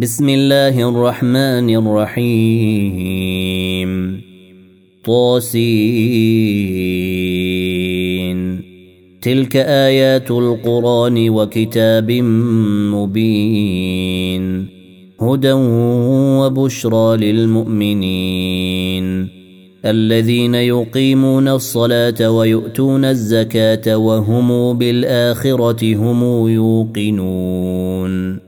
بسم الله الرحمن الرحيم. طاسين. تلك آيات القرآن وكتاب مبين. هدى وبشرى للمؤمنين. الذين يقيمون الصلاة ويؤتون الزكاة وهم بالآخرة هم يوقنون.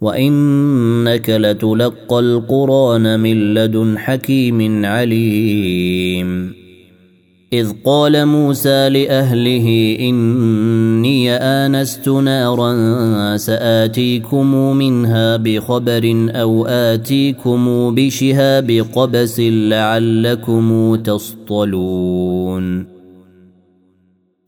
وانك لتلقى القران من لدن حكيم عليم. اذ قال موسى لاهله اني انست نارا ساتيكم منها بخبر أو اتيكم بشهاب قبس لعلكم تصطلون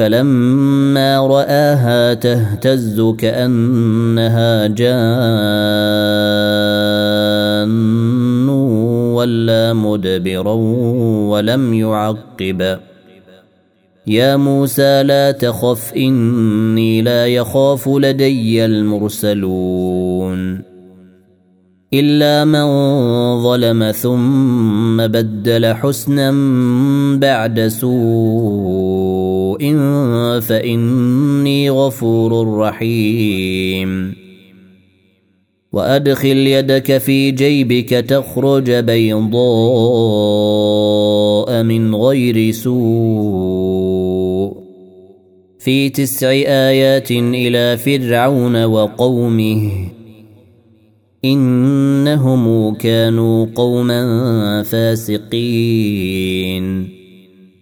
فلما رآها تهتز كأنها جان ولا مدبرا ولم يعقب. يا موسى لا تخف إني لا يخاف لدي المرسلون. إلا من ظلم ثم بدل حسنا بعد سوء فإني غفور رحيم. وأدخل يدك في جيبك تخرج بيضاء من غير سوء. في تسع آيات إلى فرعون وقومه. إنهم كانوا قوما فاسقين.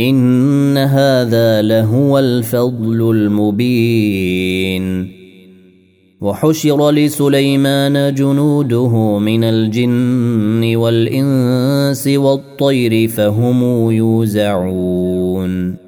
إن هذا لهو الفضل المبين وحشر لسليمان جنوده من الجن والإنس والطير فهم يوزعون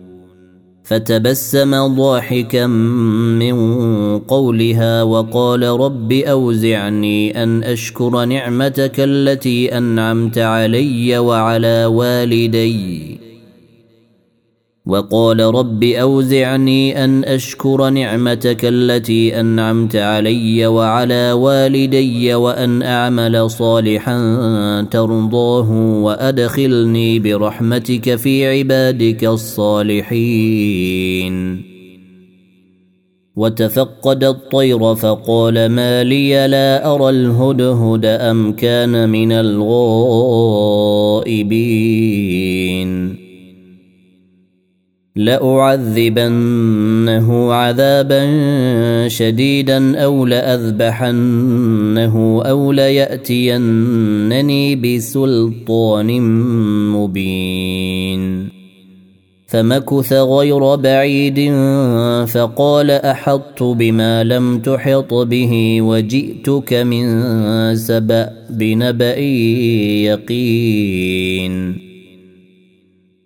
فتبسم ضاحكا من قولها وقال رب أوزعني أن أشكر نعمتك التي أنعمت علي وعلى والدي. وقال رب أوزعني أن أشكر نعمتك التي أنعمت علي وعلى والدي وأن أعمل صالحا ترضاه وأدخلني برحمتك في عبادك الصالحين. وتفقد الطير فقال ما لي لا أرى الهدهد أم كان من الغائبين. لأعذبنه عذابا شديدا أو لأذبحنه أو ليأتينني بسلطان مبين. فمكث غير بعيد فقال أحطت بما لم تحط به وجئتك من سبأ بنبأ يقين.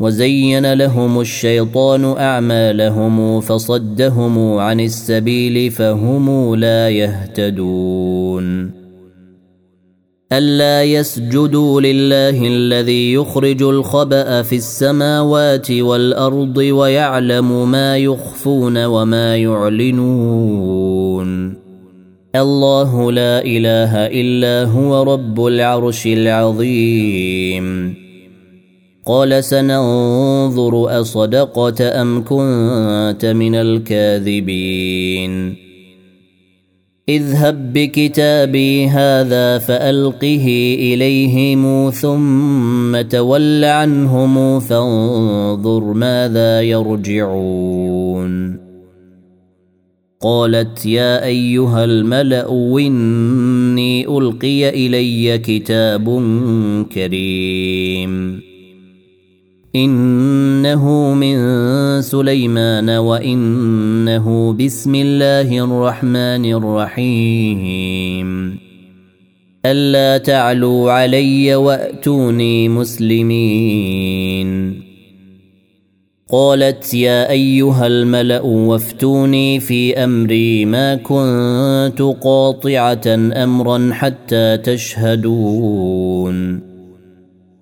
وزين لهم الشيطان أعمالهم فصدهم عن السبيل فهم لا يهتدون. ألا يسجدوا لله الذي يخرج الخبأ في السماوات والأرض ويعلم ما يخفون وما يعلنون. الله لا إله إلا هو رب العرش العظيم. قال سننظر أصدقت أم كنت من الكاذبين. اذهب بكتابي هذا فألقه اليهم ثم تول عنهم فانظر ماذا يرجعون. قالت يا أيها الملأ إني ألقي إلي كتاب كريم. إنه من سليمان وإنه بسم الله الرحمن الرحيم. ألا تعلوا علي وأتوني مسلمين. قالت يا أيها الملأ وافتوني في أمري ما كنت قاطعة أمرا حتى تشهدون.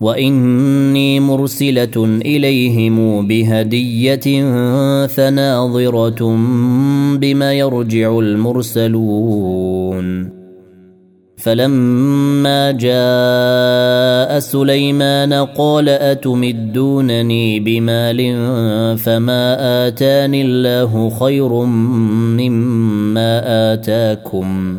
واني مرسله اليهم بهديه فناظره بما يرجع المرسلون فلما جاء سليمان قال اتمدونني بمال فما اتاني الله خير مما اتاكم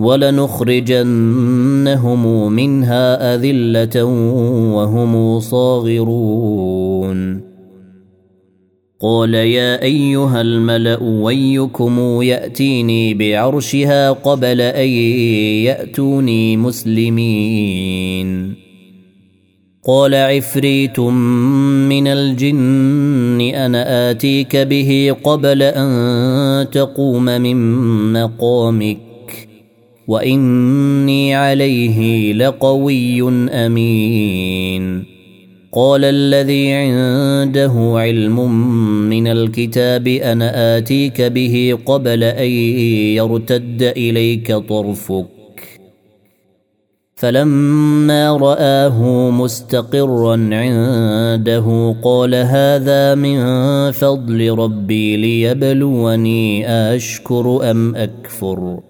ولنخرجنهم منها أذلة وهم صاغرون. قال يا أيها الملأ ويكم يأتيني بعرشها قبل أن يأتوني مسلمين. قال عفريت من الجن أنا آتيك به قبل أن تقوم من مقامك. واني عليه لقوي امين. قال الذي عنده علم من الكتاب أنا اتيك به قبل ان يرتد اليك طرفك. فلما راه مستقرا عنده قال هذا من فضل ربي ليبلوني اشكر ام اكفر.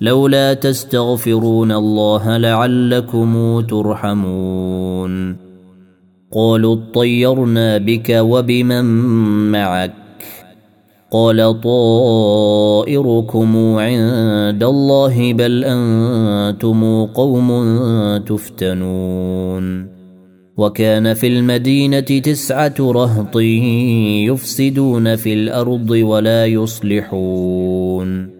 لولا تستغفرون الله لعلكم ترحمون. قالوا اطيرنا بك وبمن معك. قال طائركم عند الله بل أنتم قوم تفتنون. وكان في المدينة تسعة رهط يفسدون في الأرض ولا يصلحون.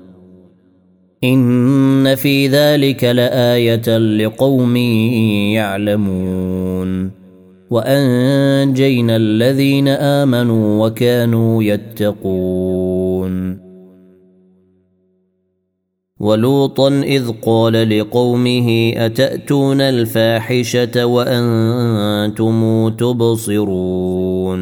إن في ذلك لآية لقوم يعلمون. وأنجينا الذين آمنوا وكانوا يتقون. ولوطا إذ قال لقومه أتأتون الفاحشة وأنتم تبصرون؟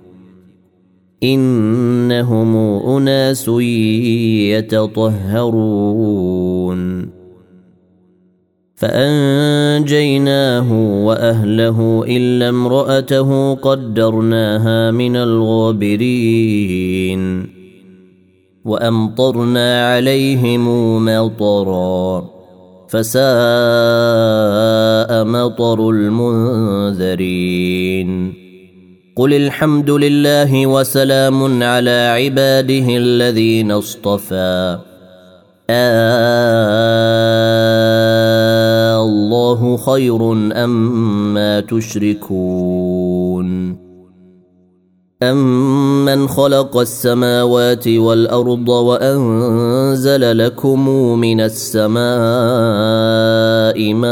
إنهم أناس يتطهرون. فأنجيناه وأهله إلا امرأته قدرناها من الغابرين. وأمطرنا عليهم مطرا. فساء مطر المنذرين. قل الحمد لله وسلام على عباده الذين اصطفى. الله خير أما تشركون. أمن خلق السماوات والأرض وأنزل لكم من السماء ماء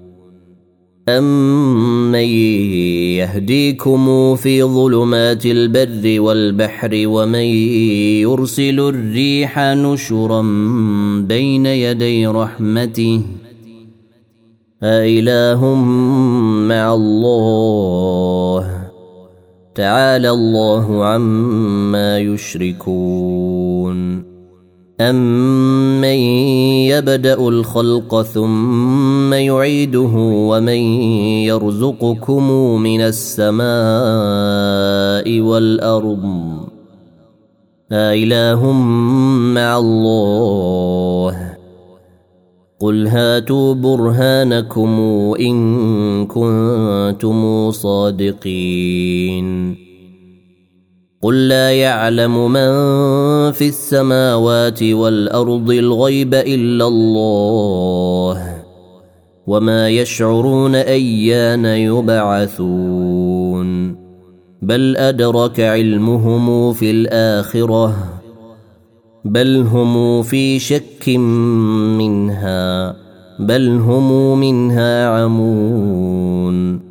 أمن يهديكم في ظلمات البر والبحر ومن يرسل الريح نشرا بين يدي رحمته أإله مع الله تعالى الله عما يشركون أمن يبدأ الخلق ثم يعيده ومن يرزقكم من السماء والأرض أإله مع الله قل هاتوا برهانكم إن كنتم صادقين قل لا يعلم من في السماوات والأرض الغيب إلا الله وما يشعرون أيان يبعثون بل أدرك علمهم في الآخرة بل هم في شك منها بل هم منها عمون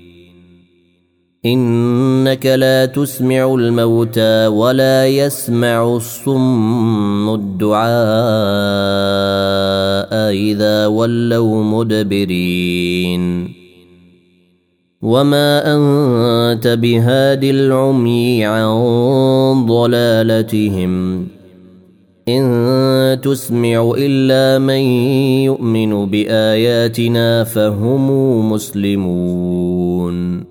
إنك لا تسمع الموتى ولا يسمع الصم الدعاء إذا ولوا مدبرين. وما أنت بهاد العمي عن ضلالتهم. إن تسمع إلا من يؤمن بآياتنا فهم مسلمون.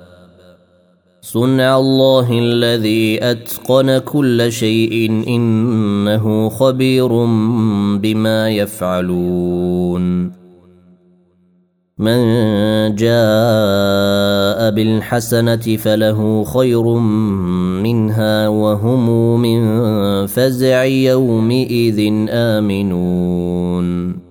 صنع الله الذي أتقن كل شيء إنه خبير بما يفعلون. من جاء بالحسنة فله خير منها وهم من فزع يومئذ آمنون.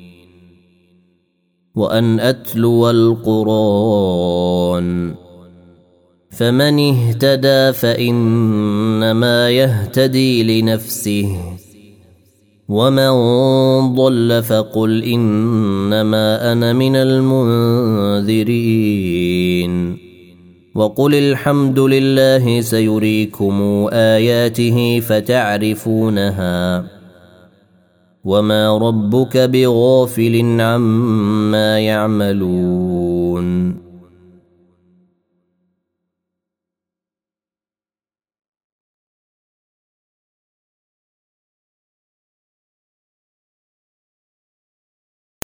وأن أتلو القرآن. فمن اهتدى فإنما يهتدي لنفسه. ومن ضل فقل إنما أنا من المنذرين. وقل الحمد لله سيريكم آياته فتعرفونها. وما ربك بغافل عما يعملون